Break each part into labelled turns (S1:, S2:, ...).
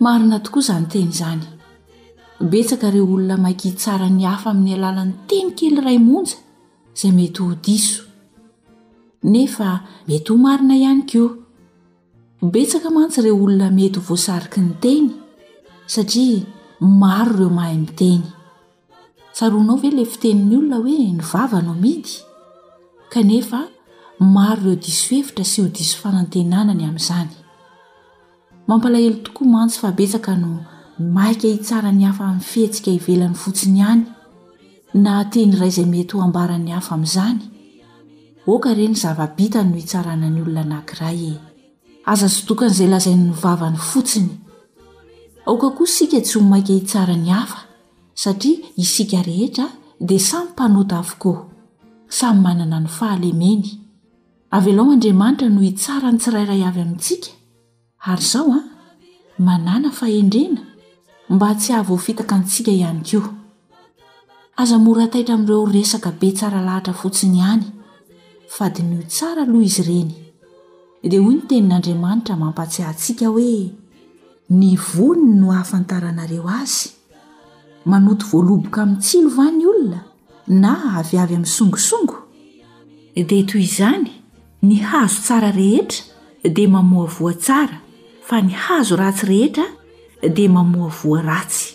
S1: Marina tokoa izany teny izany. Betsaka ireo olona maiky hitsara ny hafa amin'ny alalan'ny teny kely iray monja izay mety ho diso. Nefa mety ho marina ihany koa. Betsaka mantsy ireo olona mety ho voasariky ny teny satria maro ireo mahay miteny. Tsaroanao ve ilay fitenin'ny olona hoe ny vava no amidy? Kanefa maro ireo diso hevitra sy ho diso fanantenana ny amin'izany. Mampalahelo tokoa mantsy fa betsaka no maika hitsara ny hafa amin'ny fihetsika ivelany fotsiny ihany, na teny iray izay mety ho ambaran'ny hafa amin'izany. Ôka re ny zava-bitany no hitsarana ny olona anankiray e! Aza zotokan' izay lazain'ny vavany fotsiny. Aoka koa isika tsy ho maika hitsara ny hafa. satria isika rehetra dia samy mpanota avokoa, samy manana ny fahalemeny. Avelao Andriamanitra no hitsara ny tsirairay avy amintsika, ary izao an, manàna fahendrena mba tsy hahavoafitaka antsika ihany koa. Aza mora taitra amin'ireo resaka be tsara lahatra fotsiny ihany, fa diniho tsara aloha izy ireny. Dia hoy ny Tenin'Andriamanitra mampahatsiahy antsika hoe. Ny voany no ahafantaranareo azy. Manoto voaloboka amin'ny tsilo va ny olona na aviavy amin'ny songosongo? Dia toy izany, ny hazo tsara rehetra dia mamoa voa tsara, fa ny hazo ratsy rehetra dia mamoa voa ratsy.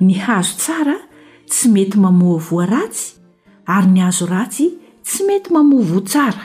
S1: Ny hazo tsara tsy mety mamoa voa ratsy, ary ny hazo ratsy tsy mety mamoa voa tsara.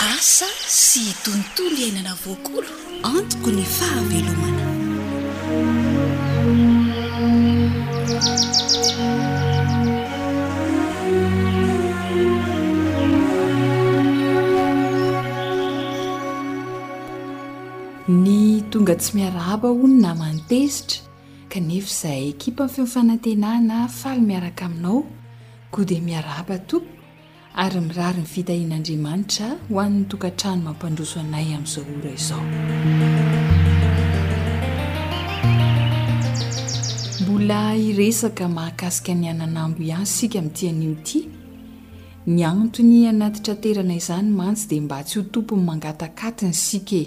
S2: Asa sy tontolo iainana voakolo antoky ny fahavelomana.
S3: Ny tonga tsy miarahaba hono naman'ny tezitra. kanefa izahay ekipan'ny Feo Fanantenana faly miaraka aminao koa dia miarahaba Tompo ary mirary ny fitahian'Andriamanitra ho an'ny tokantrano mampandroso anay amin'izao ora izao. Mbola hiresaka mahakasika ny ananambo ihany isika amin'ity anio ity. Ny antony hanatitraterana izany mantsy dia mba tsy ho tompon'ny mangatak'atiny isika e.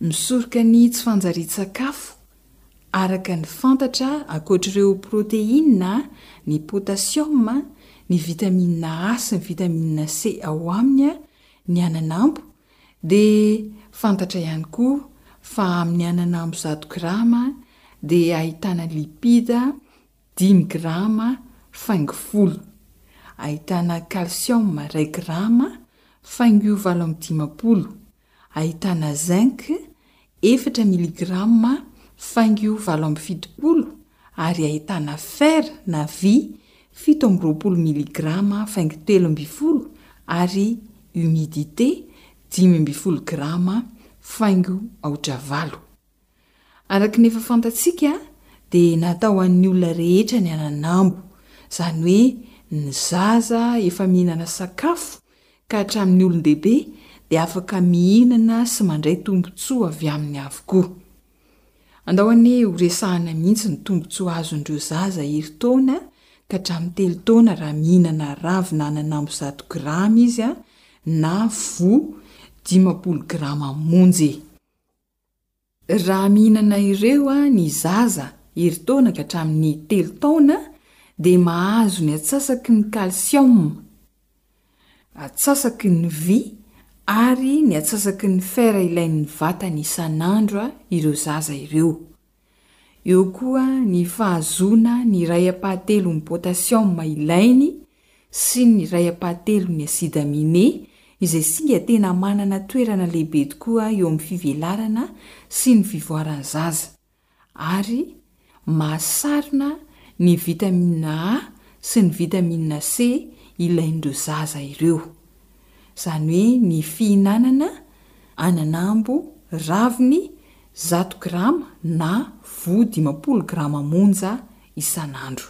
S3: Misoroka ny tsy fanjarian-tsakafo, araka ny fantatra, ankoatr'ireo protéine, ny potassium, ny vitamine A sy ny vitamine C ao aminy, ny ananambo, dia fantatra ihany koa fa amin'ny ananambo zato grama dia ahitana lipida dimy grama faingo folo, ahitana calcium iray grama faingo valo amby dimampolo, Ahitana zinc efatra miligrama faingo valo amby fitopolo ary ahitana fer na vy fito amby roapolo miligrama faingo telo ambin'ny folo ary humidité dimy ambin'ny folo grama faingo aotra valo. Araka ny efa fantatsika dia natao an'ny olona rehetra ny ananambo, izany hoe ny zaza efa mihinana sakafo ka hatramin'ny olon-dehibe dia afaka mihinana sy mandray tombontsoa avy aminy avokoa. Andao anie horesahana mihitsy ny tombontsoa azon'ireo zaza herintaona ka hatramin'ny telo taona raha mihinana ravina ananambo zato grama izy na voa dimampolo grama monja e! Raha mihinana ireo ny zaza herintaona ka hatramin'ny telo taona dia mahazo ny atsasaky ny kalsiaoma, atsasaky ny vy ary ny atsasaky ny fer ilain'ny vatany isan'andro ireo zaza ireo. Eo koa ny fahazoana ny iray ampahatelon'ny pôtasiôma ilainy sy ny iray ampahatelon'ny aside aminé, izay singa tena manana toerana lehibe tokoa eo amin'ny fivelarana sy ny fivoaran'ny zaza, ary mahasarona ny vitamina A sy ny vitamina C ilain'ireo zaza ireo. izany hoe ny fihinanana ananambo raviny zato grama na voa dimampolo grama monja isan'andro.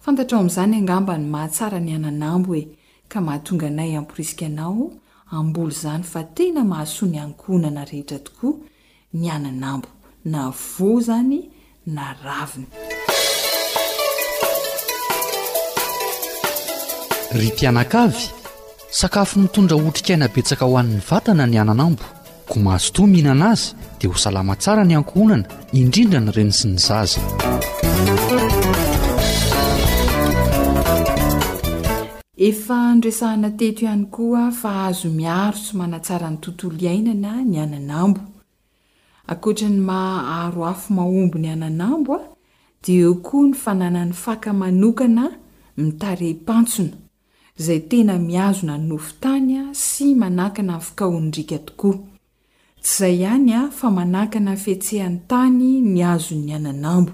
S3: Fantatrao amin'izany angamba ny mahatsara ny ananambo e! ka mahatonga anay hamporisika anao hamboly izany fa tena mahasoa ny ankohonana rehetra tokoa ny ananambo na voa izany na raviny.
S4: Ry mpianakavy, sakafo mitondra otrikaina betsaka ho an'ny vatana ny ananambo, koa mazotoa mihinana azy dia ho salama tsara ny ankohonana, indrindra ny reny sy ny zaza.
S3: Efa noresahana teto ihany koa fa azo miaro sy manatsara ny tontolo iainana ny ananambo. Ankoatra ny maha aro afo mahomby ny ananambo dia eo koa ny fananany faka manokana mitarehim-pantsona, izay tena mihazona ny nofon-tany sy manakana ny fikaohon'irika tokoa. Tsy izay ihany fa manakana fihetsehany tany ny azon'ny ananambo.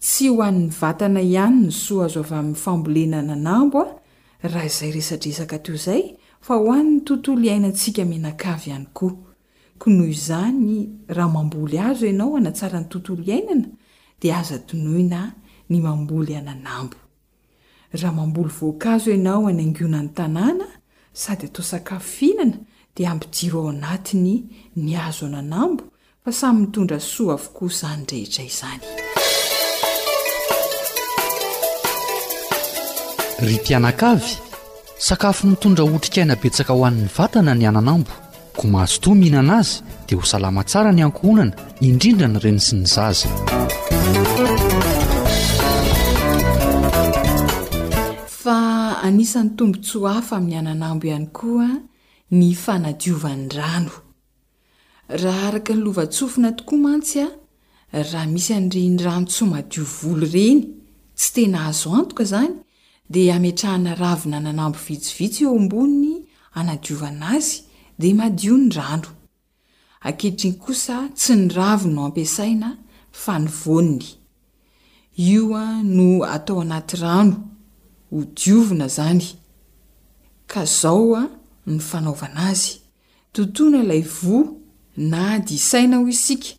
S3: Tsy ho an'ny vatana ihany ny soa azo avy amin'ny fambolena ananambo raha izay resadresaka toy izay fa ho an'ny tontolo iainantsika mianakavy ihany koa. Koa noho izany raha mamboly azo ianao hanatsara ny tontolo iainana dia aza tonoina ny mamboly ananambo. Raha mamboly voankazo ianao hanaingoana ny tanàna sady atao sakafo fihinana dia ampidiro ao anatiny ny hazo ananambo fa samy mitondra soa avokoa izany rehetra izany.
S4: Ry mpianakavy, sakafo mitondra otrikaina betsaka ho an'ny vatana ny ananambo. Koa mazotoa mihinana azy dia ho salama tsara ny ankohonana, indrindra ny reny sy ny zaza.
S3: Fa anisan'ny tombontsoa hafa amin'ny ananambo ihany koa ny fanadiovan'ny rano. Raha araka ny lovantsofina tokoa mantsy, Raha misy an'ireny ranosoa madio volo ireny tsy tena azo antoka izany dia ametrahana ravin'ananambo vitsivitsy eo amboniny anadiovana azy dia madio ny rano. Ankehitriny kosa tsy ny raviny no ampiasaina fa ny voany. Io no atao anaty rano ho diovina izany ka izao ny fanaovana azy, totoina ilay voa na disaina hoy isika,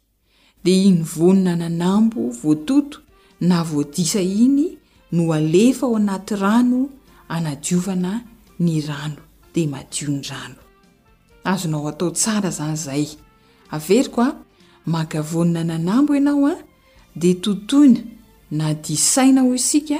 S3: dia iny voany ananambo voatoto na voadisa iny no alefa ao anaty rano anadiovana ny rano dia madio ny rano. Azonao atao tsara izany izay. Averiko an, maka voanina ananambo ianao an, dia totoina na disaina hoy isika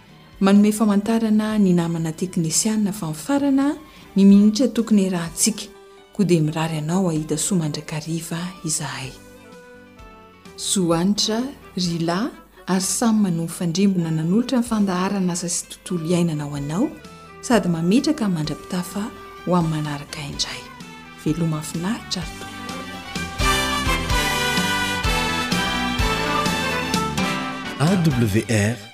S3: Manome famantarana ny namana teknisiana fa mifarana ny minitra tokony hiarahantsika, koa dia mirary anao hahita soa mandrakariva izahay. Zo hanitra, ry lahy, ary samy manohy mifandrimbona nanolotra ny fandaharan'asa sy tontolo iainana ho anao, sady mametraka mandra-pitafa ho amin'ny manaraka indray. Veloma finaritra
S1: ry Tompo.
S5: AWR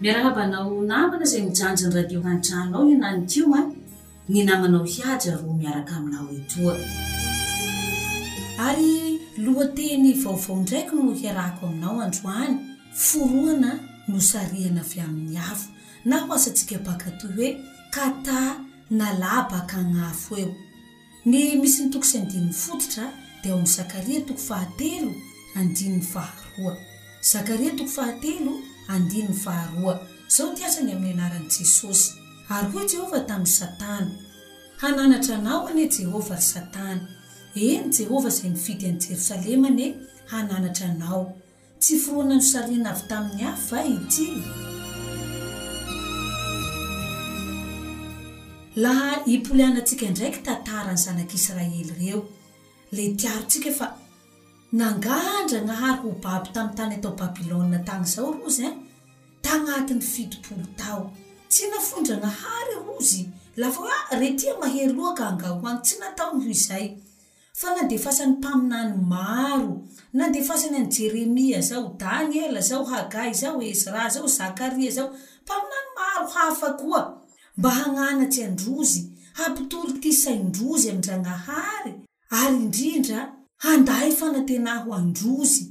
S5: Miarahaba
S6: anao namana izay mijanja ny radio hantranao io na ny tio a! Ny namanao Hihaja roa miaraka aminao etoa. Ary lohateny vaovao ndraiky no hiarahako aminao androany, forohana nosarihana avy amin'ny afo na ho asantsika bakatoy hoe kata na lahy baka agn'afo eo. Ny misy ny toko sy andininy fototra dia ao amin'ny Zakaria toko fahatelo andininy faharoa. Zakaria toko fahatelo andininy faharoa. Izao ity asany amin'ny anaran'i Jesosy, Ary hoy Jehovah tamin'i Satana, Hananatra anao anie Jehovah, ry Satana, eny, Jehovah izay nifidy an'i Jerosalema anie hananatra anao. Tsy foroana nosarihina avy tamin'ny afo va ity? Laha ipolianantsika indray ky tantaran'ny zanak'Israely ireo, le tiarontsika fa nangà-Andragnahary ho babo tamin'ny tany atao Babylona tagny zao rozy eh, tagnatin'ny fito-polo tao. Tsy nafoin-Dragnahary rozy lafa hoe, ah, re tia mahery loha ka angà ho agny, tsy nataony ho izay. Fa nandefasan'ny mpaminany maro, nandefasany an'i Jeremia zao, Daniela zao, Hagay zao, Ezra zao, Zakaria zao, mpaminany maro hafa koa, mba hagnanatse an-drozy, hampitory ty sain-drozy amin-Dragnahary, ary indrindra, handahy fanantenà ho an-drozy,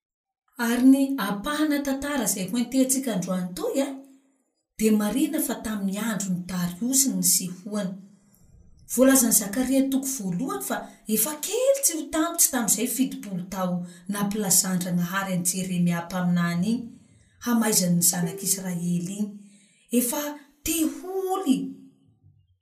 S6: Ary ny ampahana tantara izay hoentehantsika androany toy a, dia marina fa tamin'ny andron'i Dariosy ny nisehoany. Voalazan'i Zakaria toko voalohany fa efa kely tsy ho tampitsy tamin'izay fitopolo tao nampilazan-dRagnahary an'i Jeremia mpaminany iny hamaizany ny zanak'Israely iny. Efa te holy.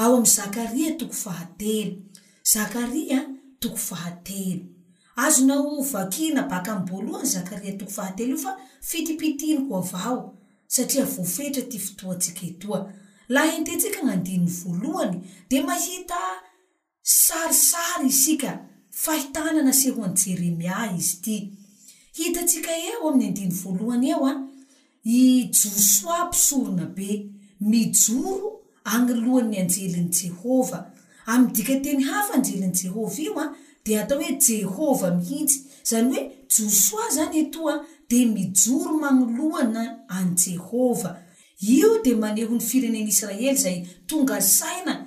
S6: Ao amin'ny Zakaria toko fahatelo. Zakaria toko fahatelo. Azonao vakiana baka amin'ny boalohany Zakaria toko fahatelo io fa fitipitiny ho avao satria voafetra ity fotoantsika etoa. Laha hententsika ny andininy voalohany dia mahita. Sarisary isika fa ahitana nasehoan'i Jeremia izy ity. Hitantsika eo amin'ny andininy voalohany eo i Josoa mpisoronabe mijoro anoloan'ny anjelin'i Jehovah. Amin'ny dikan-teny hafa anjelin'i Jehovah io dia atao hoe Jehovah mihitsy. Izany hoe Josoa izany etoa dia mijoro manoloana an'i Jehovah. Io dia maneho ny firenen'Israely izay tonga saina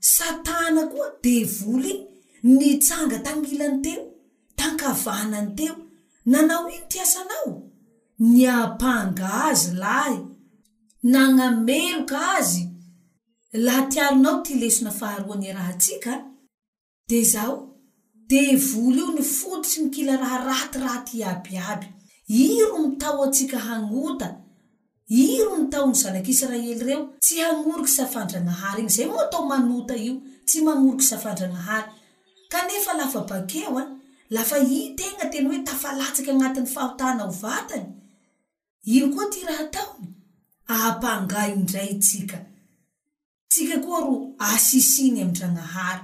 S6: Satana koa, Devoly, nitsanga tamy ilany teo, tan-kavanany teo. Nanao ino ty asanao? Niampanga azy lahy, nagnameloka azy. Laha tiarinao ty lesona faharoa niarahantsika a. Dia izao, devoly io ny fody sy ny kila raha raty raty iaby iaby. Iro ny taho antsika hagnota, iro ny taho ny zanak' Israely ireo, tsy hagnorik' i Safandragnahary igny, zay moa atao manota io, tsy magnorik' i Safandragnahary. Kanefa lafa bakeo an, lafa i tegna tena hoe tafalatsaky agnatin'ny fahotana ho vatany, ino koa ty raha ataony? Ampangay indray tsika. Tsika koa ro asisiny amin-dRagnahary.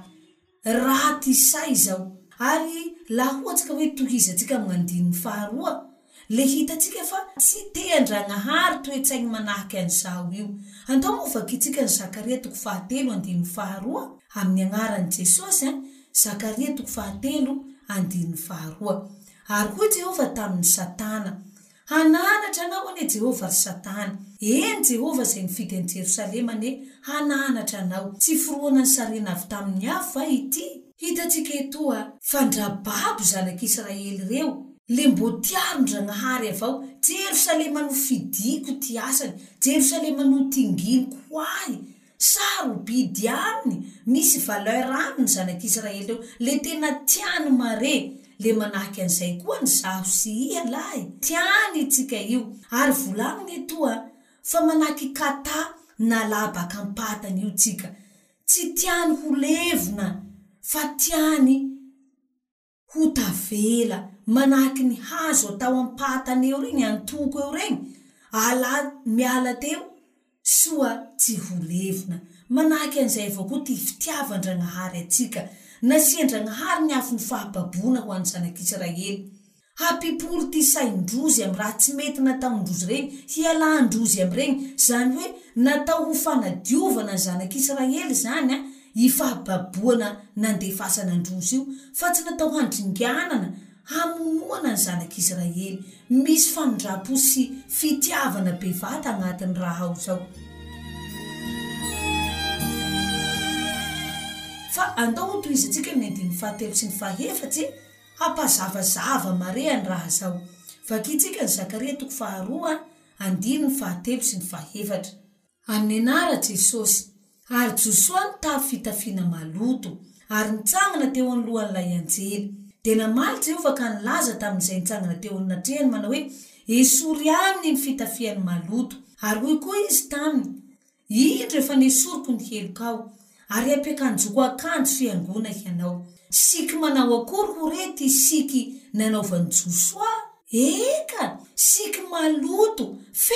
S6: Raty sahy izao. Ary laha hoatsika hoe tohizantsika amin'ny andininy faharoa, le hitatsika fa tsy tean-dRagnahary toe-tsaigny manahake an'izao io. Andao moa vakintsika ny Zakaria toko fahatelo andininy faharoa, amin'ny agnaran'i Jesosy an, Zakaria toko fahatelo andininy faharoa. Ary hoy Jehovah tamin'i Satana. Hananatra anao anie Jehovah ry Satana. Eny, Jehovah izay nifidy an'i Jerosalema anie hananatra anao. Tsy forohonan'ny sarena avy tamin'ny afo va ity? Hitantsika etoa fa ndra babo zanak'Israely ireo, le mbo tiaron-dragnahary avao. Jerosalema no fidiko ity asany, Jerosalema no tinginiko ho ahy. Sarobidy aminy, misy valeur aminy zanak' Israely reo, le tena tiany mare, le manahaka an'izay koa ny zaho sy ialahy, tiany itsika io, ary volagniny etoa fa manahaka i Kata na Labaka am-patany io tsika, tsy tiany ho levona fa tiany ho tavela manahaky ny hazo atao ampatany eo reny antoko eo reny ala miala teo soa tsy ho levona manahaky an'izay avao koa ty fitiavan-dragnahary antsika nasian-dragnahary ny afo ny fahababoana ho an'ny zanak'israely hapipory ty sain-drozy amy raha tsy mety nataon-drozy reny hialan-drozy am'regny zany hoe natao ho fanadiovana ny zanak'israely zany a io fahababoana nandefasana an-drozy io, fa tsy natao handringanana, hamonoana ny zanak'Israely. Misy famindram-po sy fitiavana bevata agnatin'ny raha ao zao. Fa andao ho tohizantsika amin'ny andininy fahatelo sy ny fahefatse, hampazava zava-mare an'ny raha zao. Vakintsika ny Zakaria toko faharoa, andininy fahatelo sy ny fahefatra. Amenaa ra Jesosy. Ary Josoa nitafy fitafiana maloto, ary nitsangana teo anoloan'ilay anjely. Dia namaly Jehovah ka nilaza tamin'izay nitsangana teo anatrehany manao hoe, Esory aminy ny fitafiany maloto. Ary hoy koa izy taminy, Indro efa nesoriko ny helokao, ary ampiakanjoko akanjo fiangona hianao. Siky manao akory ho re ity siky nanaovan'i Josoa? Eka, siky maloto, fe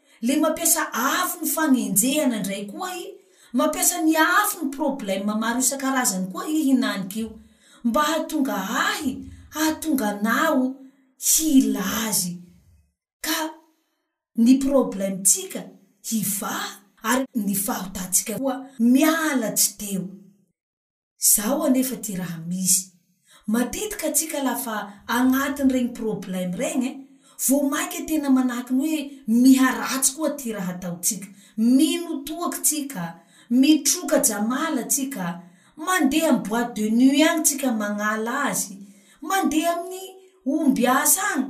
S6: Le mampiasa afo ny fagnenjehana ndray koa i mampiasa ny afo ny problème maro isan-karazany koa i hinanika io mba hahatonga ahy hahatonga anao hila azy ka ny problème tsika hivaha ary ny fahotantsika koa miala tsy teo. Zao anefa ty raha misy. Matetika antsika la fa agnatin regny problème regny eh, vo maika tena manahaky ny hoe miha ratsy koa ty raha ataontsika. Mino toaky tsika, mitroka jamala tsika, mandeha am boite de nuit agny tsika magnala azy, mandeha aminy ombiasa agny,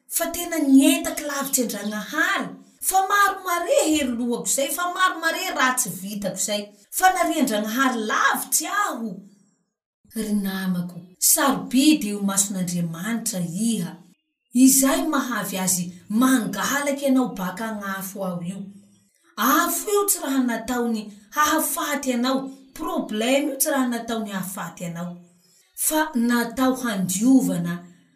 S6: fa tena nietaka lavitry Andragnahary fa maro mare hery lohako zay fa maro mare ratsy vitako zay fa nariandragnahary lavitry aho ry namako sarobidy eo imason'Andriamanitra iha izay mahavy azy mangalaka ianao baka agn'afo ao io
S7: afo io tsy raha nataony hahafaty anao problème io tsy raha nataony hahafaty anao fa natao handiovana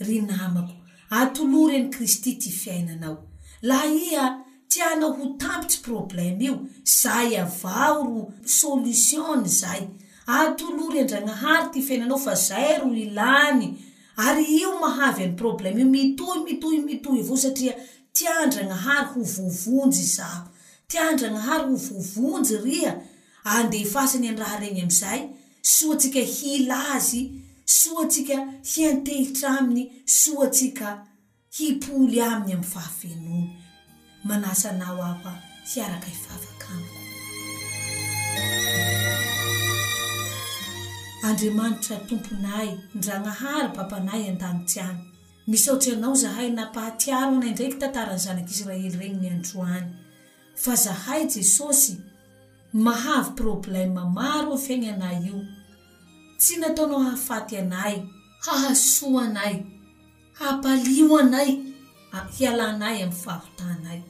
S7: Ry namako, atolory an'i Kristy ty fiainanao. Laha iha tianao ho tampitsy problème io, zay avao ro solution-ny zay. Atolory Andragnahary ty fiainanao fa zay ro ilàny. Ary io mahavy an'i problème io mitohy, mitohy, mitohy avao satria tian-Dragnahary ho voavonjy zaho. Tian-Dragnahary ho voavonjy riha, andefasany an'i Raharegny amizay. soa tsika hila azy, soa tsika hiantehitra aminy, soa tsika hipoly aminy amin'ny fahafenoany. Manasa anao aho a, hiaraka hivavaka amiko. Andriamanitra Tomponay, Ndragnahary Babanay an-danitsy any, misaotra anao zahay nampahatiaro anay ndraiky tantaran'ny zanak'Israely regny ny androany. fa zahay Jesosy mahavy problème maro fegny anay io tsy nataonao hahafaty anay hahasoa anay hapalio anay hialanay amy fahotanay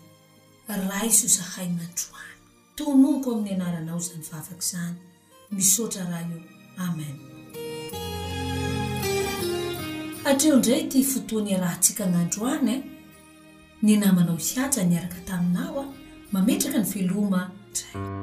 S7: raiso zahay androany tonoko aminy anaranao zany vavako zany Misaotra Ray o! Amen. Hatreo indray ity fotoana iarahantsika nandroany eh! Ny namanao hihaja niaraka taminao a! Mametraka ny veloma
S3: Ray.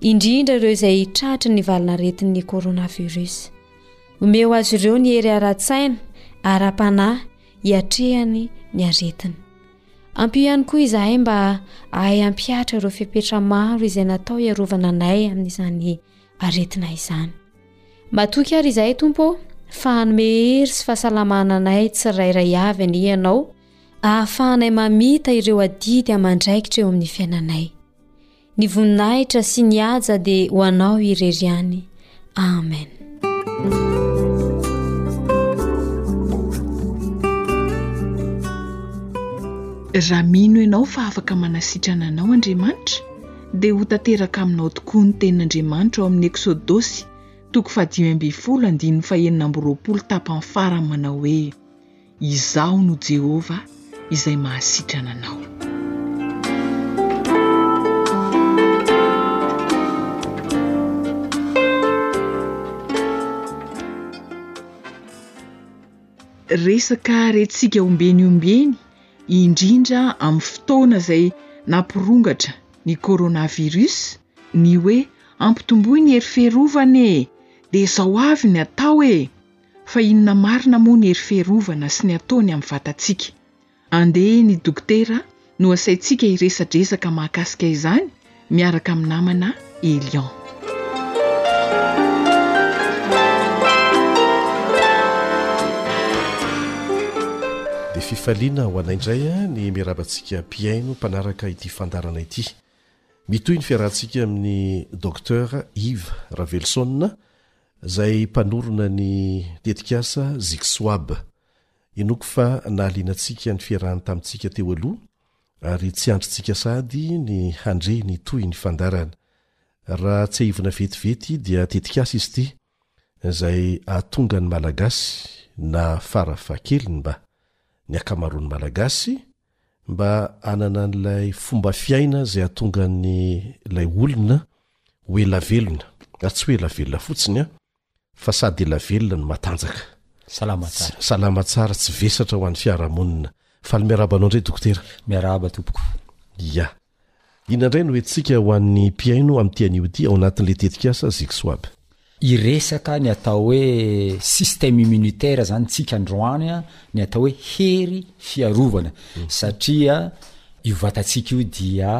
S3: indrindra
S8: ireo izay tratry ny valin'aretin'ny coronavirus. Omeo azy ireo ny hery ara-tsaina, ara-panahy hiatrehany ny aretina. Ampio ihany koa izahay mba hahay hampihatra ireo fepetra maro izay natao hiarovana anay amin'izany aretina izany. Matoky ary izahay Tompo fa hanome hery sy fahasalamana anay tsirairay avy anie ianao ahafahanay mamita ireo adidy aman-draikitra eo amin'ny fiainanay. Ny voninahitra sy ny haja dia ho anao irery ihany. Amen.
S3: Raha mino ianao fa afaka manasitrana anao Andriamanitra, dia ho tanteraka aminao tokoa ny tenin'Andriamanitra ao amin'ny Eksodosy, toko fahadimy ambin'ny folo, andininy fahenina amby roapolo, tapany farany manao hoe. Izaho no Jehovah izay mahasitrana anao. Resaka rentsika ombeny ombeny, indrindra amin'ny fotoana izay nampirongatra ny coronavirus, ny hoe ampitomboy ny hery fiarovana e! dia izao avy ny atao e! Fa inona marina moa ny hery fiarovana sy ny ataony amin'ny vatantsika? Andeha eny dokotera a, nohasaintsika hiresadresaka mahakasika izany miaraka amin'ny namana Elion.
S5: Dia fifaliana ho anay indray ny miarahaba antsika mpihaino mpanaraka ity fandaharana ity. Mitohy ny fiarahantsika amin'ny Docteur Yves Raveloson Izay mpanorina ny tetikasa Zixwab. Inoako fa nahaliana antsika ny fiarahany tamintsika teo aloha, ary tsy antrintsika sahady ny handre ny tohin'ny fandaharana. Raha tsiahivina vetivety dia tetikasa izy ity izay hahatonga ny Malagasy na fara fahakeliny mba ny ankamaroan'ny Malagasy, mba hanana an'ilay fomba fiaina izay hahatonga an'ilay olona ho ela velona, ary tsy hoe ela velona fotsiny an, fa sady ela velona no matanjaka, Salama tsara. salama tsara, tsy vesatra ho an'ny fiarahamonina. Faly miarahaba anao indray Dokotera.
S9: Miarahaba tompoko.
S5: Ia. Inona indray no hetsika ho an'ny mpihaino amin'ity anio ity ao anatin'ilay tetikasa Zixwab?
S9: Hiresaka ny atao hoe système immunitaire izany isika androany, ny atao hoe hery fiarovana, satria io vatantsika io dia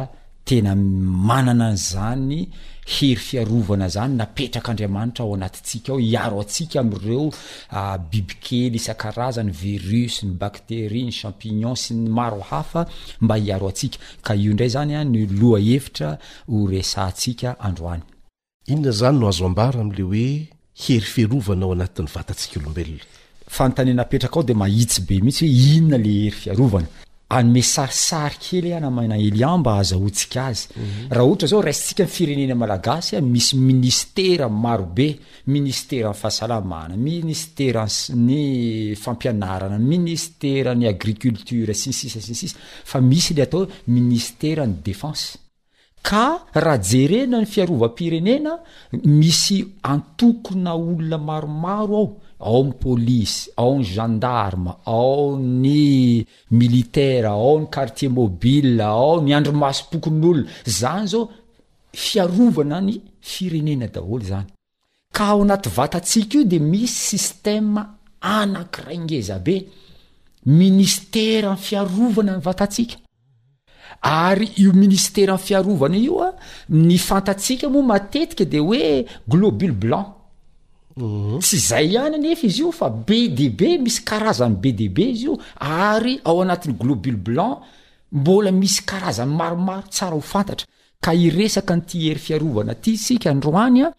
S9: tena manana an'izany hery fiarovana izany napetrak'Andriamanitra ao anatintsika ao hiaro antsika amin'ireo a bibikely isan-karazany, virus, ny bacterie, ny champignon sy ny maro hafa mba hiaro antsika. Ka io indray izany no lohahevitra ho resahantsika androany.
S5: Inona izany no azo ambara amin'ilay hoe hery fiarovana ao anatin'ny vatantsika olombelona?
S9: Fanontaniana apetraka ao dia mahitsy be mihitsy hoe inona ilay hery fiarovana? Hanome sarisary kely ahy namana Elian mba hazahoantsika azy. Raha ohatra izao raisintsika ny firenena malagasy a, misy ministera marobe, ministeran'ny fahasalamana, ministeran'ny fampianarana, ministeran'ny agriculture sy ny sisa sy ny sisa fa misy le atao hoe ministeran'ny defense. Ka raha jerena ny fiarovam-pirenena, misy antokona olona maromaro ao, ao ny polisy, ao ny gendarme, ao ny militaire, ao ny quartier mobile, ao ny andrimasom-pokonolona, zany zao fiarovana ny firenena daholo zany. Ka ao anaty vatantsika io dia misy système anankiray ngeza be, ministeran'ny fiarovana ny vatantsika. Ary io ministeran'ny fiarovana io a, ny fantatsika moa matetika dia hoe globule blanc. Tsy izay ihany anefa izy io fa be dia be, misy karazany be dia be izy io, ary ao anatin'ny globule blanc mbola misy karazany maromaro tsara ho fantatra. Ka hiresaka an'ity hery fiarovana ity isika androany a,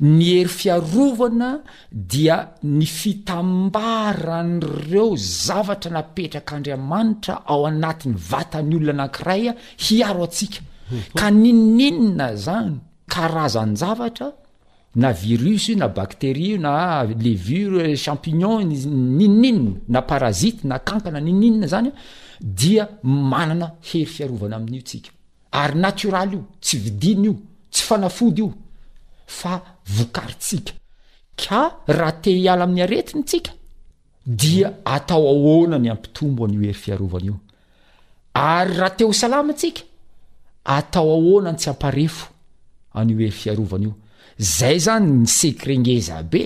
S9: ny hery fiarovana dia ny fitambaran'ireo zavatra napetrak'Andriamanitra ao anatin'ny vatan'ny olona anankiray hiaro antsika, ka n'inon'inona izany karazan-javatra na virus io na bacterie io na levure, champignon, n'inon'inona na parasite na kankana n'inon'inona izany dia manana hery fiarovana amin'io tsika. Ary natiorali io, tsy vidina io, tsy fanafody io fa vokarintsika. Ka raha te hiala amin'ny aretina tsika dia atao ahoana ny hampitombo an'io hery fiarovana io? Ary raha te ho salama tsika, atao ahoana ny tsy hamparefo an'io hery fiarovana io? Zay zany ny secret ngeza be,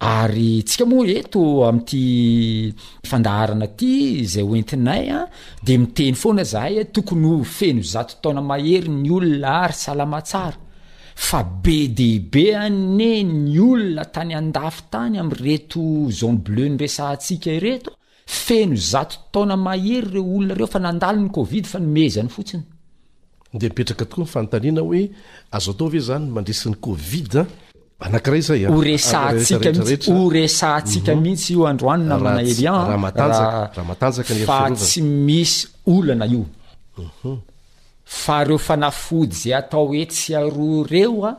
S9: ary tsika moa eto amty fandaharana ty zay hoentinay a de miteny foana zahay oe tokony ho feno zato taona mahery ny olona ary salama tsara, fa be dia be anie ny olona tany andafy tany amreto zone bleue niresahantsika ireto, Feno zato taona mahery ireo olona ireo fa nandalo ny covid fa nomehezany fotsiny.
S5: Dia mipetraka tokoa ny fanontaniana hoe azo atao ve izany ny mandresy ny covid? Anankiray izay
S9: an. Ho resahantsika mihitsy, ho resahantsika mihitsy io androany namana
S5: Elian an, raha fa
S9: tsy misy olana io. Fa reo fanafody atao etsy sy aroa reo a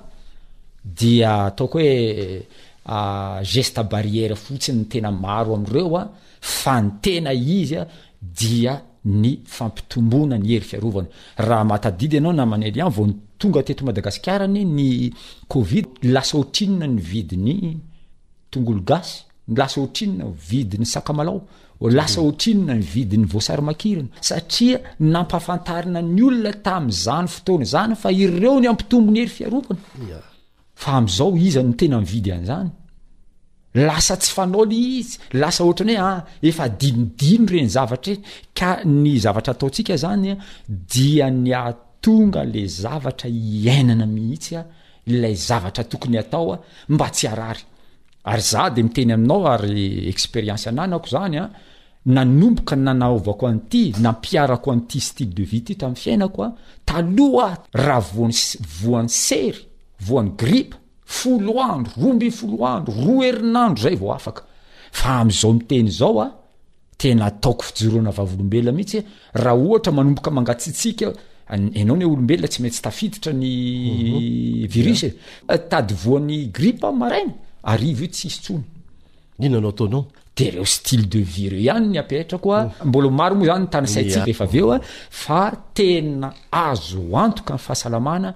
S9: dia ataoko hoe a geste barrière fotsiny ny tena maro amreo a fa ny tena izy a dia ny fampitomboana ny hery fiarovana raha mahatadidy ianao naman'Eli an vao tonga teto Madagasikara anie ny covid lasa otrinona ny vidin'ny Tongolo gasy, lasa ohatrinona ny vidin'ny sakamalao, lasa ohatrinona ny vidin'ny voasary makirana, satria nampahafantarina ny olona tamin'izany fotoana izany fa ireo ny hampitombo ny hery fiarovana. Fa amin'izao iza no tena mividy an'izany? Lasa tsy fanao ilay izy, lasa ohatran'ny hoe ah, efa adinodino ireny zavatra ireny, ka ny zavatra ataontsika izany dia ny hahatonga ilay zavatra iainana mihitsy, ilay zavatra tokony atao a mba tsy harary ary za de miteny aminao ary expérience ananako zany a nanomboka nanaovako an'ity nampiarako an'ity style de vie ty tamin'ny fiainako a taloha raha voan'ny voan'ny sery voan'ny gripa folo andro roa ambin'ny folo andro roa herinandro zay vao afaka fa am'izao miteny izao a Tena ataoko fijoroana vavolombelona mihitsy raha ohatra manomboka mangatsiatsiaka ianao ny olombelona tsy maintsy tafiditra ny mhm. virus e tady voan'ny grippe am maraina arivo io tsy hisy tsony
S5: ino anao ataonao
S9: de reo style de vie reo ihany ny apetrako a oh. mbola maro moa zany tany saitsika efa avy eo a fa tena azo antoka ny fahasalamana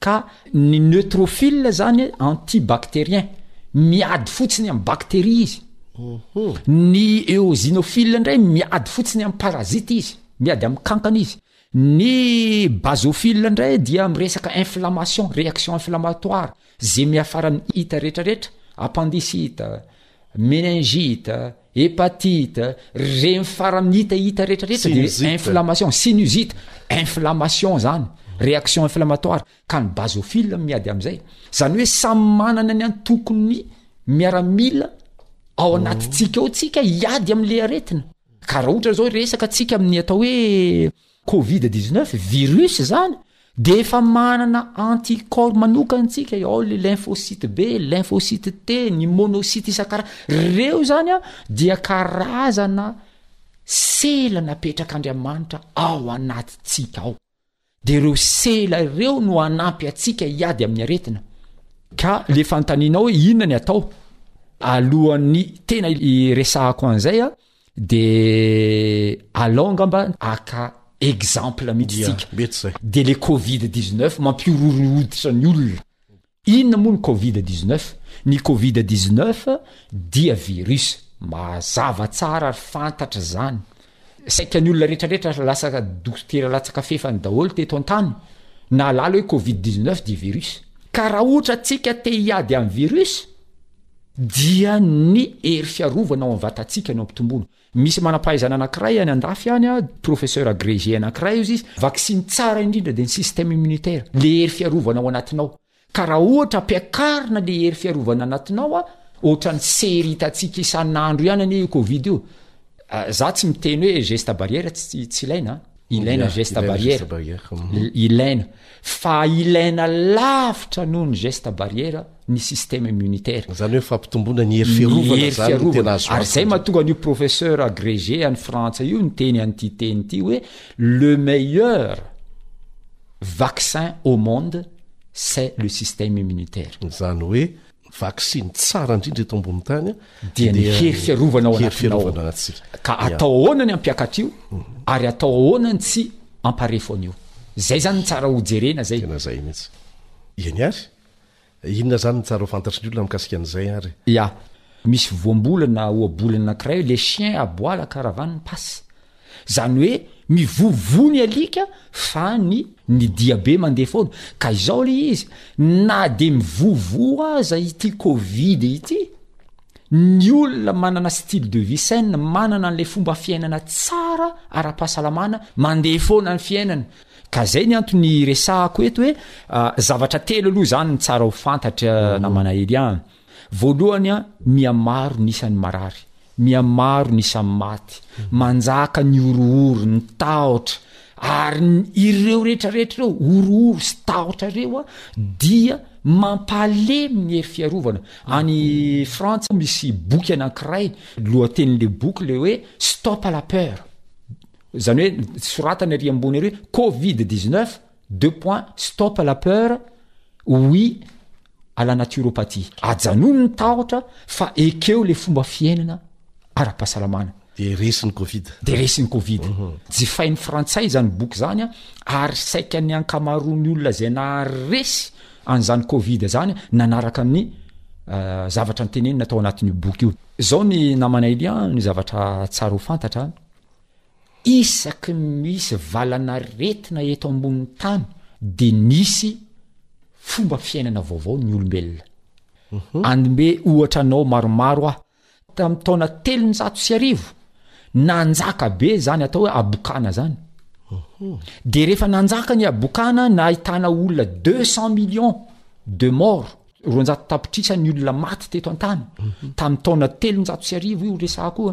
S9: Ka ny neutrophile zany anti-bacterien, miady fotsiny amin'ny bacterie izy. Ny eosinophile ndray miady fotsiny amin'ny parasite izy, miady amin'ny kankana izy. Ny basophile ndray dia miresaka inflammation, réaction inflammatoire, ze miafara ny hita retraretra, appendicite, meningite, Hepatite, regny farany hita hita rehetra rehetra de inflammation, sinusite, inflammation zany, réaction inflammatoire, ka ny basophile miady amizay. Zany hoe samy manana ny antokony miaramila ao anatintsika ao tsika hiady amle aretina. Ka raha ohatra zao resaka tsika amin'ny atao hoe Covid dix neuf virus izany dia efa manana anti corps manokana tsika e, ao le lymphocyte B, lymphocyte T, ny monocyte isan-kara, reo izany an dia karazana sela napetrak'Andriamanitra ao anatintsika ao, dia reo sela reo no hanampy antsika hiady amin'ny aretina, ka le fanontanianao hoe inona ny atao alohan'ny tena hiresahako an'izay an, De alao angamba aka exemple mihitsy tsika de le covid 19 mampihorohoro ny hoditra ny olona inona moa ny covid 19 ny covid 19 dia virus mazava tsara ary fantatra zany saika ny olona retraretra lasa dokotera latsaka fefany daholo teto an-tany nahalala hoe covid 19 dia virus ka raha ohatra tsika te hiady amin'ny virus dia ny hery fiarovana ao amin'ny vatantsika no ampitomboina. Misy manam-pahaizana anankiray any andafy any, professeur agrégé anankiray hozy izy, vaksiny tsara indrindra dia ny système immunitaire, le hery fiarovana ao anatinao. Ka raha ohatra ampiakarina le hery fiarovana anatinao, ohatran'ny sery hitantsika isan'andro ihany anie io covid io. Za tsy miteny hoe geste barrière tsy tsy ilaina, ilaina geste barrière, ilaina fa ilaina lavitra noho ny geste barrière ny système immunitaire.
S5: Izany hoe fampitomboana ny hery fiarovana
S9: hery izany no tena azo Ary izay mahatonga an'io professeur agrégé any Frantsa io niteny an'ity teny ity hoe le meilleur vaccin au monde c'est le système immunitaire.
S5: Izany hoe vaksiny tsara indrindra eto ambony tany
S9: dia ny hery fiarovana ao anatinao. Ka atao ahoana ny ampiakatra io mhm. ary atao ahoana ny tsy amparefo an'io. Zay zany ny tsara hojerena zay.
S5: Tena zay mihitsy. Iany ary Inona izany no tsara ho fantatry ny olona mikasika an'izay ary?
S9: Ya, misy voambola na ohabolana anankiray hoe le chien aboie la caravane passe. Izany hoe mivovoa ny alika fa ny ny diabe mandeha foana. Ka izao ilay izy, na dia mivovoa aza ity covid ity, ny olona manana style de vie saine, manana an'ilay fomba fiainana tsara ara-pahasalamana, mandeha foana ny fiainana. Ka zay ny antony iresahako eto hoe zavatra telo aloha zany ny tsara ho fantatra namana Hery an! Voalohany an, miha maro ny isan'ny marary, miha maro ny isan'ny maty, manjaka ny horohoro, ny tahotra, ary ireo rehetra rehetra ireo horohoro sy tahotra ireo an, dia mampahalemy ny hery fiarovana. Any Frantsa misy boky anankiray, lohatenin'le boky le hoe Stop à la peur. Izany hoe soratany ary ambony ary hoe covid 19 deux points stop la peur oui à la naturopathie. Ajanony ny tahotra fa ekeo le fomba fiainana ara-pahasalamana.
S5: Dia resy ny covid.
S9: Dia resy ny covid. Jifain'ny frantsay izany boky izany ary saika ny ankamaroan'ny olona izay nahary resy an'izany covid izany nanaraka ny zavatra notenenina tao anatin'io boky io. Izao ny namanay Lian ny zavatra tsara ho fantatra, isaky ny misy valan'aretina eto ambonin'ny tany de nisy fomba fiainana vaovao ny olombelona mhm. anmbe ohatra anao maromaro aho tamin'ny taona telonjato sy arivo nanjaka be zany atao hoe abokana zany mhm. de rehefa nanjaka ny abokana nahitana olona deux cent millions de mort roanjato tapitrisa ny olona maty teto an-tany mhm. tamin'ny taona telonjato sy arivo io resakoa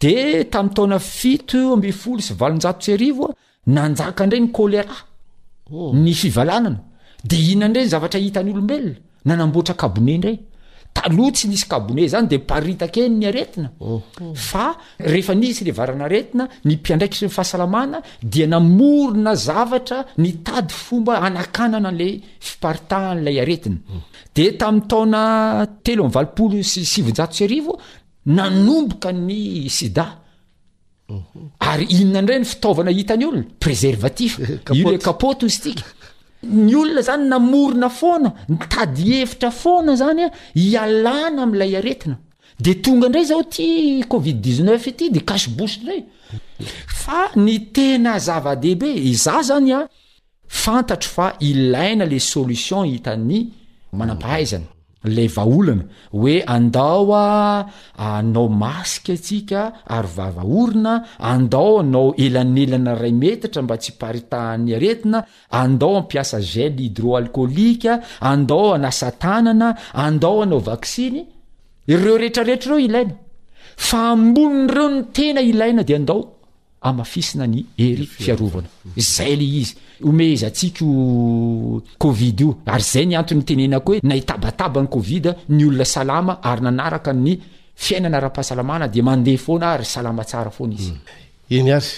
S9: Dia tamin'ny taona fito ambin'ny folo sy valonjato sy arivo, nanjaka indray ny kolera, oh. ny fivalanana. Dia inona indray ny zavatra hitan'ny olombelona? Nanamboatra kabone indray. Taloha tsy nisy kabone izany dia paritaka eny ny aretina. Oh. Fa rehefa nisy ilay varan'aretina, ny mpiandraikitry ny fahasalamana dia namorona zavatra nitady fomba hanakanana an'ilay fiparitahan'ilay aretina. Oh. Dia tamin'ny taona telo amby valopolo sy sivinjato sy arivo, nanomboka ny sida ary inona ndray ny fitaovana hitany olona preservatif io le kapoty izy tika ny olona zany namorona foana nitady hevitra foana zany a hialana am'ilay aretina de tonga ndray zao ty covid 19 ity de cache bouche ndray fa ny tena zava-dehibe iza zany a Fantatro fa ilaina le solution hitan'ny manampahaizana, le vahaolana hoe andao a anao masque atsika aro vava orona, andao anao elanelana ray metatra mba tsy hiparitahan'ny aretina, andao ampiasa gel hydroalcoolique, andao anasa tanana, andao anao vaksiny, ireo retraretra ireo ilaina, fa ambonin'ireo ny tena ilaina de andao hamafisina ny hery fiarovana. Zay le izy. Homehezantsika io covid io. Ary zay ny antony nitenenako hoe na hitabataba ny covid ny olona salama ary nanaraka ny fiainana ara-pahasalamana dia mandeha foana ary salama tsara foana izy.
S5: Hmm. Eny ary.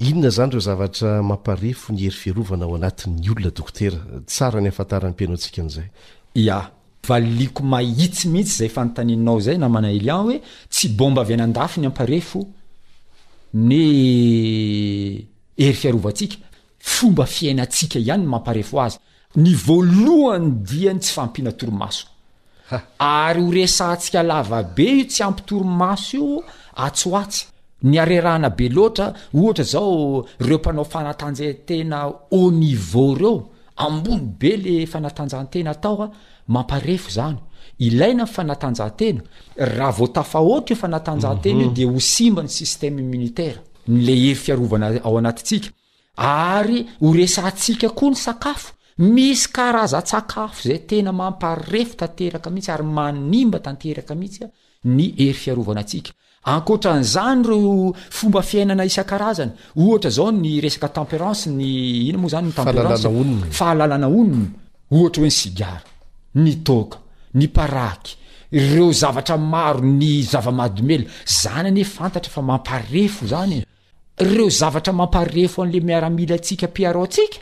S5: Inona zany reo zavatra mamparefo ny hery fiarovana ao anatin'ny olona dokotera? Tsara ny ahafantaran'ny mpihaino antsika an'izay.
S9: Ya. Valiliko mahitsy mihitsy izay fanontanianao izay namana Elian hoe tsy bomba avy any andafy ny amparefo ny hery fiarovantsika, fomba fiainantsika ihany no mamparefo azy. Ny voalohany dia ny tsy fahampiana torimaso. Ary ho resahantsika lava be io tsy ampy torimaso io atsy ho atsy. Niarerahana be loatra ohatra zao reo mpanao fanatanjahantena haut niveau reo, ambony be le fanatanjahantena atao a, mamparefo zany, ilaina ny fanatanjahantena, raha vao tafahoatra io fanatanjahantena io de ho simba ny système immunitaire, ny le hery fiarovana ao anatintsika. Ary ho resahantsika koa ny sakafo. Misy karazan-tsakafo izay tena mamparefo tanteraka mihitsy ary manimba tanteraka mihitsy ny hery fiarovana antsika. Ankoatra an'izany ireo fomba fiainana isan-karazany, ohatra izao ny resaka temperance, ny inona moa izany ny temperance? fahalalana onony, ohatra hoe ny sigara, ny toaka, ny paraky, ireo zavatra maro, ny zava-mahadomelina, izany anie fantatra fa mamparefo izany e! Ireo zavatra mamparefo an'ilay miaramilantsika mpiaro antsika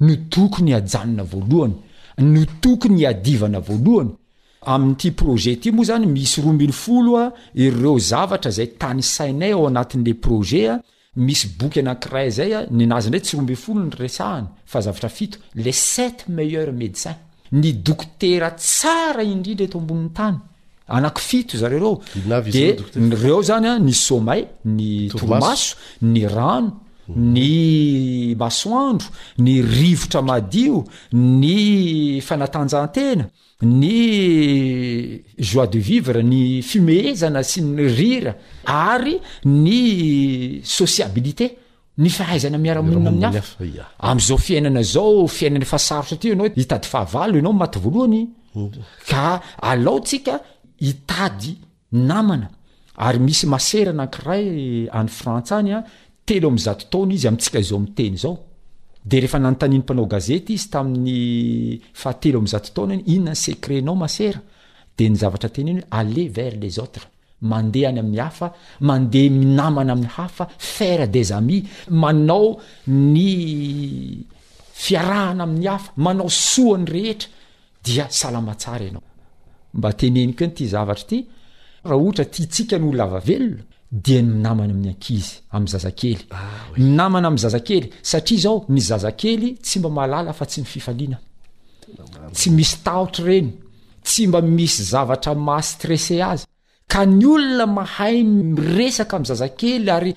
S9: no tokony hajanona voalohany, no tokony hiadivana voalohany. Amin'ity projet ity moa izany misy roa ambin'ny folo ireo zavatra izay tanisainay ao anatin'ilay projet, misy boky anankiray izay, ny an'azy indray tsy roa ambin'ny folo no resahany fa zavatra fito, les sept meilleurs médecins, ny dokotera tsara indrindra eto ambonin'ny tany. Anaky fito zareo reo de nreo zany a ny somay ny toromaso ny rano ny masoandro ny rivotra madio ny fanatanjahantena ny joie de vivre ny fimehezana sy ny rira ary ny sociabilité Ny fahaizana miara-monina amin'ny hafa. Amin'izao fiainana izao, fiainana efa sarotra ity, ianao hitady fahavalo ianao maty voalohany, ka alaontsika hitady namana. Ary misy masera anankiray any Frantsa any, telo amby zato taona izy amintsika izao miteny izao. Dia rehefa nanontanian'ny mpanao gazety izy tamin'ny fahatelo amby zato taonany, inona ny secret-nao masera? Dia ny zavatra teneniny, aller vers les autres. mandeha any amin'ny hafa, mandeha minamana amin'ny hafa, faire des amis, manao ny fiarahana amin'ny hafa, manao soa ny rehetra dia salama tsara ianao. Mba teneniko eny ity zavatra ity, raha ohatra tiantsika ny ho lava velona dia ny minamana amin'ny ankizy, amin'ny zazakely. Ah, oui. Minamana amin'ny zazakely satria izao ny zazakely tsy mba mahalala afa-tsy ny fifaliana. Tsy misy tahotra ireny. Tsy mba misy zavatra maha stressé azy ka ny olona mahay miresaka amin'ny zazakely ary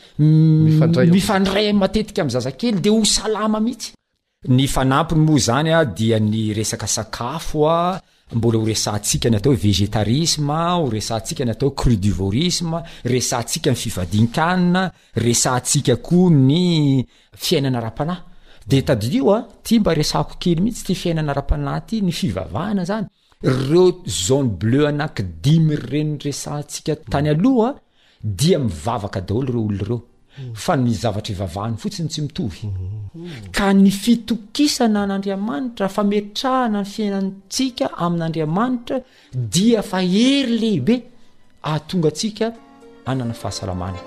S9: mifandray matetika amin'ny zazakely dia ho salama mihitsy. Ny fanampiny moa izany dia ny resaka sakafo, mbola ho resahantsika ny atao hoe végétarisme, ho resahantsika ny atao hoe crudivorisme, resahantsika ny fivadin-kanina, resahantsika koa ny fiainana ara-panahy de tadidio a, ty mba resahako kely mihitsy ty fiainana ara-panahy ty, ny fivavahana zany, reo zone bleu anaky dimy reny resahantsika tany aloha dia mivavaka daholo reo olona reo fa ny zavatra ivavahany fotsiny tsy mitovy ka ny fitokisana an'Andriamanitra, fametrahana ny fiainantsika amin'Andriamanitra dia fa hery lehibe ahatonga antsika hanana fahasalamana.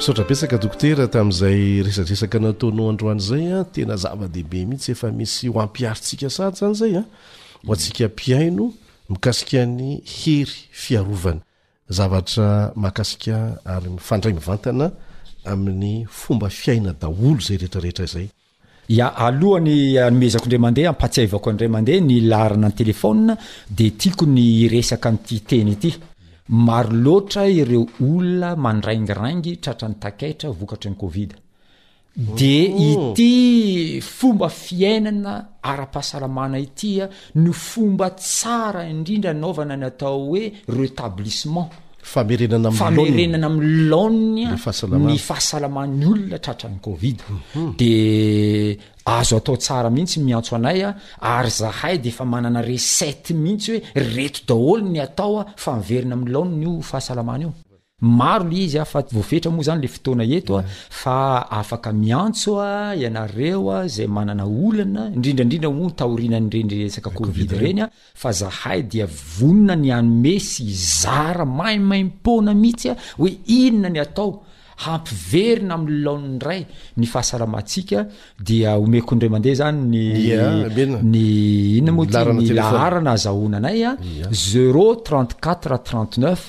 S5: Misaotra betsaka dokotera tamin'izay resadresaka nataonao androany izay a, ah, tena zava-dehibe mihitsy efa misy ho ampiharintsika sady zany izay a, ah, ho antsika mpihaino mikasika ny hery fiarovana. Zavatra mahakasika ary mifandray mivantana amin'ny fomba fiaina daholo izay rehetrarehetra izay.
S9: Ya, alohan'ny hanomezako indray mandeha, hampatsiahivako indray mandeha ny laharana an-telefaonina dia tiako ny hiresaka an'ity teny ity. Maro loatra ireo olona mandraingiraingy tratran'ny takaitra vokatry ny covid. De ity fomba fiainana ara-pahasalamana ity no fomba tsara indrindra anaovana ny atao hoe retablissement,
S5: famerenana
S9: amin'ny laoniny ny fahasalaman'ny olona tratran'ny covid, de azo atao tsara mihitsy miantso anay ary zahay de efa manana recette mihitsy hoe reto daholo ny atao fa miverina amin'ny laoniny io fahasalamana io. Maro le izy a, fa tsy voafetra moa zany le fotoana eto a, fa afaka miantso a ianareo a zay manana olana, indrindra indrindra moa taorinan'ireny resaka covid ireny a, fa zahay dia vonona ny hanome sy hizara maimaimpoana mihitsy a hoe inona ny atao hampiverina amin'ny laoniny indray ny fahasalamantsika, dia omeko indray mandeha zany ny ny inona moa ty ny laharana azahoana anay a, zero trente quatre trente neuf.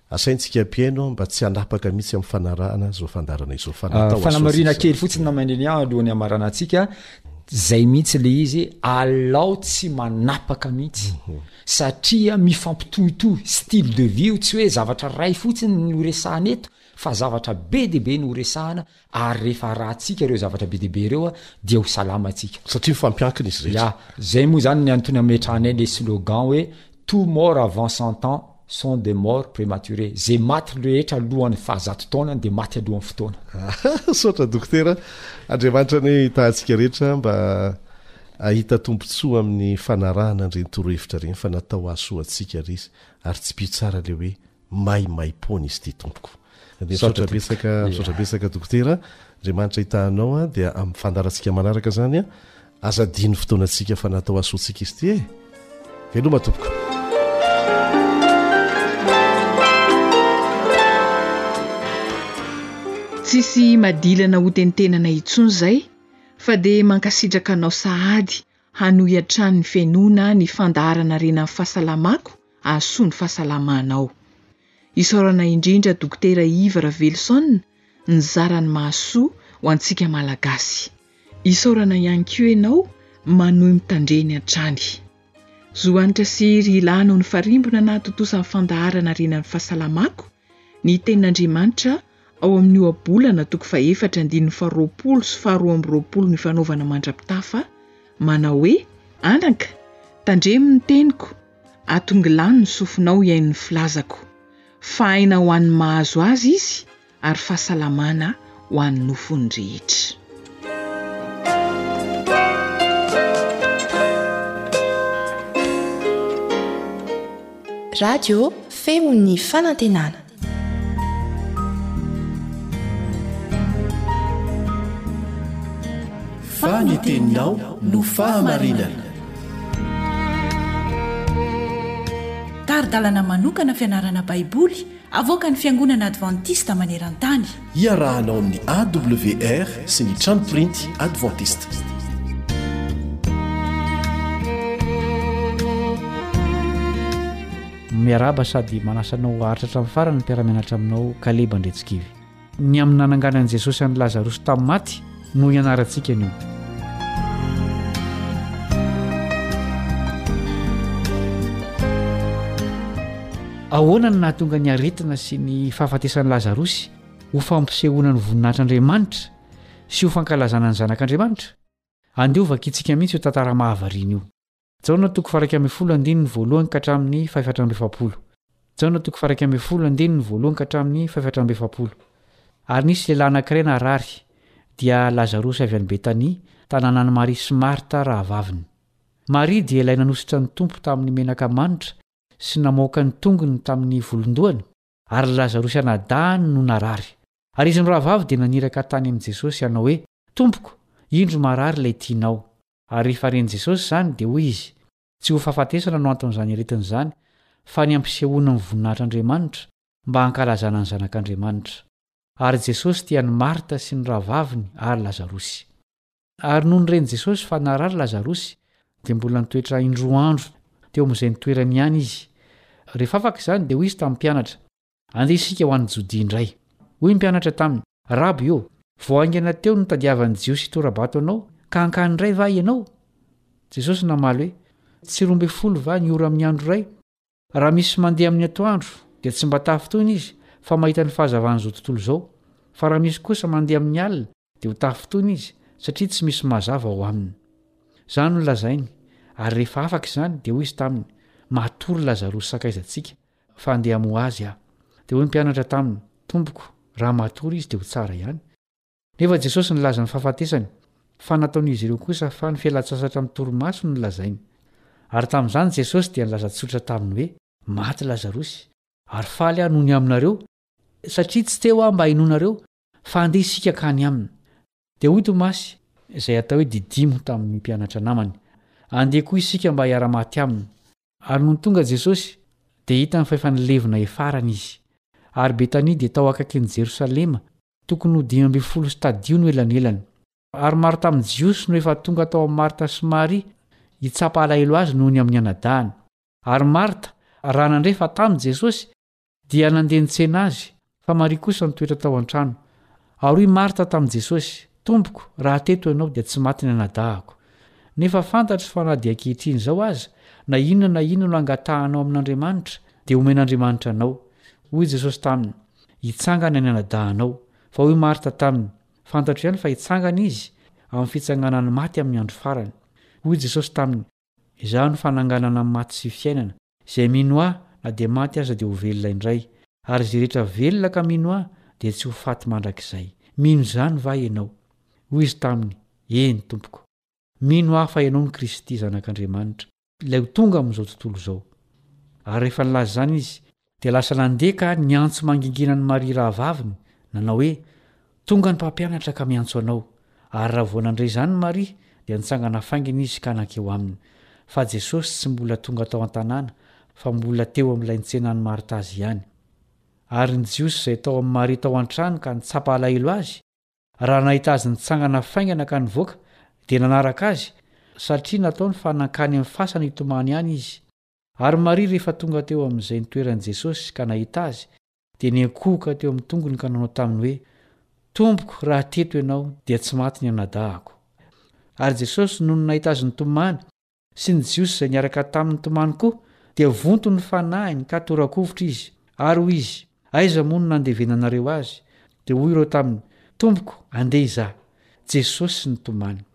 S5: Asaintsika mpihaino mba tsy hanapaka mihitsy amin'ny fanarahana izao fandaharana izao
S9: fa natao association. Fanamarihana kely fotsiny namaniny aho alohan'ny hamaranantsika, izay mihitsy ilay izy, alao tsy manapaka mihitsy mhm. satria mifampitohitohy style de vie io, tsy hoe zavatra iray fotsiny no resahana eto fa zavatra be dia be no resahana Ary rehefa arahantsika ireo zavatra be dia be ireo dia ho salama antsika.
S5: Satria mifampiankina izy
S9: rehetra. Ya, zay moa zany ny antony ametrahanay le slogan hoe tout mort avant cent ans sont des morts prematurées, ze maty rehetra alohan'ny fahazato taonany dia maty alohan'ny fotoana.
S5: Misaotra Dokotera, Andriamanitra anie hitaha antsika rehetra mba hahita tombotsoa amin'ny fanarahana ireny torohevitra ireny fa natao hahasoa antsika ary izy ary tsy mpio tsara le hoe Maimaimpoana izy ity tompoko. Misaotra betsaka misaotra betsaka dokotera a, Andriamanitra hitahanao a, dia amin'ny fandaharantsika manaraka izany a, aza adino fotoanantsika fa natao hahasoantsika izy ity e, veloma tompoko.
S10: Tsisy madilana hotentenana intsony zay fa dia mankasitraka anao sahady hanohy hatrany ny fihenoana ny fandaharana Rena ny fahasalamako, hahasoa ny fahasalamanao. Isaorana indrindra Dokotera Yves Ravelison nizara ny mahasoa ho antsika Malagasy. Isaorana ihany koa ianao manohy mitandreny hatrany. Zo Hanitra sy Ry Ilana Onifarimbona nahatontosa ny fandaharana Rena ny fahasalamako, Ny Tenin'Andriamanitra, ao amin'ny Ohabolana toko fahefatra andininy faharoapolo sy faharoa amby roapolo Mifanaovana mandra-pitafa, manao hoe, Anaka, tandremo ny teniko, atongilano ny sofinao hihaino ny filazako. Fahahina ho an'ny mahazo azy izy, ary fahasalamana ho an'ny nofony rehetra.
S11: Radio Feon'ny Fanantenana.
S12: Fa ny teninao no fahamarinana.
S13: Tari-dalana manokana fianarana Baiboly Avoakan'ny Fiangonana Advantista maneran-tany.
S12: Iarahanao amin'ny AWR sy ny trano printy Advantista.
S14: Miarahaba sady manasa anao ho haharitra hatramin'ny farany ny mpiara-mianatra aminao Caleb Andretsikivy. Ny amin'ny nananganan'i Jesosy an'i Lazarosy tamin'ny maty no hianarantsika anio. Ahoana no nahatonga ny aretina sy ny fahafatesan'i Lazarosy ho fampisehoana ny voninahitr'Andriamanitra sy ho fankalazana ny Zanak'Andriamanitra? Andeha hovakintsika mihitsy io tantara mahavariana io. Jaona toko faha iraika ambin'ny folo andininy voalohany ka hatramin'ny faha efatra amby efapolo. Jaona toko faha iraika ambin'ny folo andininy voalohany ka hatramin'ny faha efatra amby efapolo. Ary nisy lehilahy anankiray narary, dia Lazarosy avy any Betania, tanànan'i Maria sy Marta rahavaviny. Maria dia ilay nanosotra ny Tompo tamin'ny menaka manitra sy namoaka ny tongony tamin'ny volon-dohany, ary Lazarosy anadahiny no narary. Ary izy mirahavavy dia naniraka tany amin'i Jesosy hanao hoe, Tompoko, indro marary ilay tianao. Ary rehefa ren'i Jesosy izany, dia hoy izy, Tsy ho fahafatesana no anton'izany aretina izany, fa ny hampisehoana ny voninahitr'Andriamanitra, mba hankalazana ny Zanak'Andriamanitra. Ary Jesosy tia an'i Marta sy ny rahavaviny ary Lazarosy. Ary nony ren'i Jesosy fa narary Lazarosy, dia mbola nitoetra indroa andro teo amin'izay nitoerany ihany izy. Rehefa afaka izany, dia hoy izy tamin'ny mpianatra, Andeha isika ho any Jodia indray. Hoy ny mpianatra taminy, Raby ô, vao haingana teo no nitadiavan'ny Jiosy hitora-bato anao, ka hankany indray va ianao? Jesosy namaly hoe, Tsy roa ambin'ny folo va ny ora amin'ny andro iray? Raha misy mandeha amin'ny atoandro, dia tsy mba tafintohina izy, fa mahita ny fahazavan'izao tontolo izao. Fa raha misy kosa mandeha amin'ny alina, dia ho tafintohina izy satria tsy misy mazava ao aminy. Izany no lazainy, ary rehefa afaka izany, dia hoy izy taminy, Matory Lazarosy sakaizantsika, fa handeha hamoha azy aho. Dia hoy ny mpianatra taminy, Tompoko, raha matory izy dia ho tsara ihany. Nefa Jesosy nilaza ny fahafatesany, fa nataon'izy ireo kosa fa ny fialan-tsasatra amin'ny torimaso no lazainy. Ary tamin'izany Jesosy dia nilaza tsotra taminy hoe, Maty Lazarosy, ary faly aho noho ny aminareo, satria tsy teo aho mba hinoanareo, Fa andeha isika ka any aminy. Dia hoy Tomasy, izay atao hoe Didimo tamin'ny mpianatra namany, Andeha koa isika mba hiara-maty aminy. Ary nony tonga Jesosy, dia hitany fa efa nilevina hiafarany izy. Ary Betania dia tao akaikin'i Jerosalema, tokony ho dimy ambin'ny folo stadio no elanelany. Ary maro tamin'ny Jiosy no efa tonga tao amin'i Marta sy Maria hitsapa alahelo azy noho ny amin'ny anadahiny. Ary Marta, raha nandre fa tamy Jesosy, Dia nandeha nitsena azy, fa Maria kosa nitoetra tao an-trano. Ary hoy Marta tamin'i Jesosy, Tompoko, raha teto ianao, dia tsy maty ny anadahako. Nefa fantatro fa na dia ankehitriny izao aza, na inona na inona no angatahanao amin'Andriamanitra, dia homen'Andriamanitra anao. Hoy Jesosy taminy, Hitsangana ny anadahanao. Fa hoy Marta taminy, Fantatro ihany fa hitsangana izy amin'ny fitsanganan'ny maty amin'ny andro farany. Hoy Jesosy taminy, Izaho no fananganana ny maty sy fiainana, izay mino Ahy, na dia maty aza dia ho velona indray, ary izay rehetra velona ka mino Ahy dia tsy ho faty mandrakizay. Mino izany va ianao? Hoy izy taminy, Eny, Tompoko. Mino aho fa Ianao no Kristy, Zanak'Andriamanitra, Ilay ho tonga amin'izao tontolo izao. Ary rehefa nilaza izany Izy, Dia lasa nandeha ka niantso mangingina an'i Maria rahavaviny, nanao hoe, Tonga ny Mpampianatra ka miantso anao. Ary raha vao nandre izany Maria, dia nitsangana faingana izy ka nankeo aminy. Fa Jesosy tsy mbola tonga tao an-tanàna, fa mbola teo amin'ilay nitsenan'i Marta Azy ihany. Ary ny Jiosy izay tao amin'i Maria tao an-trano ka nitsapa alahelo Azy, raha nahita Azy nitsangana faingana ka nivoaka, dia nanaraka Azy, satria nataony fa nankany amin'ny fasana hitomany any Izy. Ary Maria rehefa tonga teo amin' izay nitoerany Jesosy ka nahita Azy, dia niankohoka teo amin'ny tongony ka nanao taminy hoe, Tompoko, raha teto Ianao, dia tsy maty ny anadahako. Ary Jesosy, nony nahita Azy nitomany, sy ny Jiosy izay niaraka taminy nitomany koa, dia vonto ny fanahiny ka tora-kovitra izy. Ary hoy izy, Aiza moa no nandevenanareo Azy? Dia hoy ireo taminy, Tompoko, andeha Izaho. Jesosy nitomany.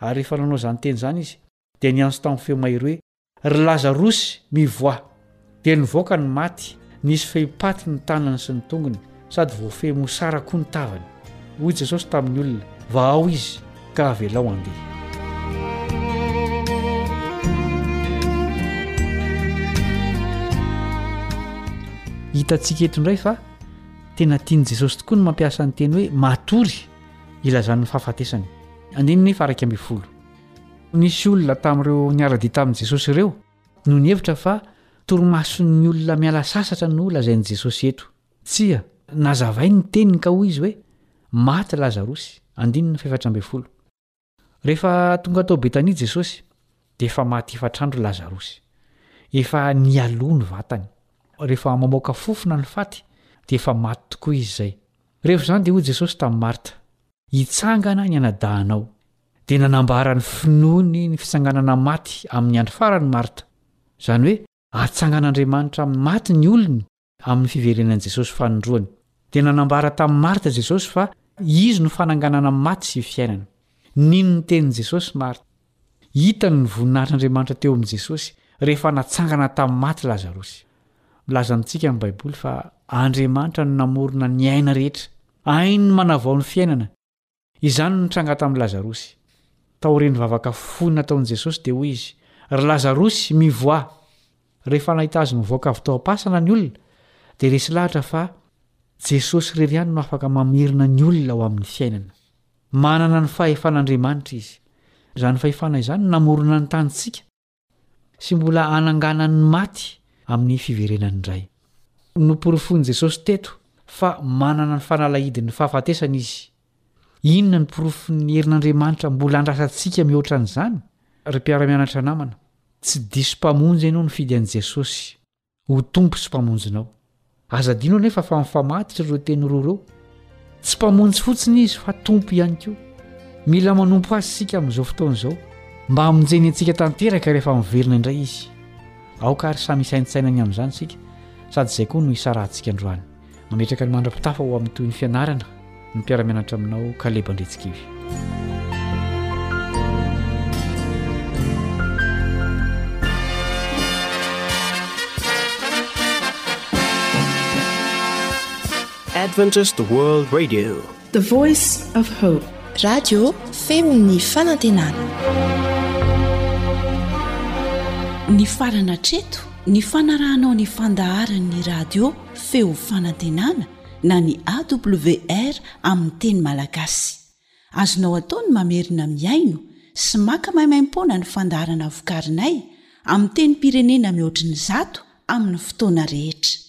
S14: Ary rehefa nanao izany teny izany izy, dia niantso tamin'ny feo mahery hoe, Ry Lazarosy, mivoaha! Dia nivoaka ny maty, nisy fehipaty ny tanany sy ny tongony, sady voafehy mosara koa ny tavany. Hoy Jesosy tamin'ny olona, Vahao izy, ka avelao handeha. Hitantsika eto indray fa tena tian'i Jesosy tokoa ny mampiasa ny teny hoe matory, ilazany ny fahafatesany. Andininy faha iraika ambin'ny folo. Nisy olona tamin'ireo niara-dia tamin'i Jesosy ireo no nihevitra fa torimason'ny olona miala sasatra no lazain'i Jesosy eto. Tsia, nazavainy ny teniny ka hoy izy hoe, Maty Lazarosy. Andininy faha efatra ambin'ny folo. Rehefa tonga tao Betania Jesosy, dia efa maty efatr'andro Lazarosy. Efa nialoha ny vatany. Rehefa mamoaka fofona ny faty, dia efa maty tokoa izy izay. Rehefa izany dia hoy Jesosy tamin'i Marta, Hitsangana ny anadahinao. Dia nanambara ny finoany ny fitsanganana maty amin'ny andro farany Marta. Izany hoe, hahatsangan'Andriamanitra amin'ny maty ny olony amin'ny fiverenan'i Jesosy fanindroany. Dia nanambara tamin'i Marta Jesosy fa Izy no fananganana ny maty sy fiainana. Nino ny tenin'i Jesosy i Marta. Hitany ny voninahitr'Andriamanitra teo amin'i Jesosy rehefa natsangana tamin'ny maty i Lazarosy. Milaza amintsika ny Baiboly fa Andriamanitra no namorona ny aina rehetra. Hainy ny manavao ny fiainana. Izany no nitranga tamin'i Lazarosy. Taorian'ny vavaka fohy nataon'i Jesosy dia hoy izy, Ry Lazarosy, mivoaha! Rehefa nahita azy mivoaka avy tao am-pasana ny olona, dia resy lahatra fa Jesosy irery ihany no afaka mamerina ny olona ao amin'ny fiainana. Manana ny fahefan'Andriamanitra izy. Izany fahefana izany no namorona ny tanintsika. sy mbola hananganan'ny maty amin'ny fiverenany indray. Noporofoin'i Jesosy teto fa manana ny fanalahidin'ny fahafatesana izy. Inona ny porofon'ny herin'Andriamanitra mbola andrasantsika mihoatra an'izany? Ry mpiara-mianatra namana, tsy diso Mpamonjy ianao nifidy an'i Jesosy. ho Tompo sy Mpamonjinao. Aza adino anefa fa mifamatotra ireo teny roa ireo. Tsy Mpamonjy fotsiny Izy fa Tompo ihany koa. Mila manompo Azy isika amin'izao fotoana izao mba hamonjeny antsika tanteraka rehefa miverina indray Izy. Aoka ary samy hisaintsaina ny amin'izany isika sady izay koa no hisarahantsika androany. Mametraka ny mandra-pitafa ho amin'ny tohin'ny fianarana ny mpiara-mianatra aminao Caleb Andretsikivy.
S12: Adventist World Radio
S11: The voice of hope. Radio feon'ny fanantenana.
S2: Nifarana hatreto ny fanarahanao ny fandaharan'ny radio feo fanantenana na ny AWR amin'ny teny malagasy. Azonao atao ny mamerina mihaino sy maka maimaimpoana ny fandaharana vokarinay amin'ny tenim-pirenena mihoatry ny zato amin'ny fotoana rehetra.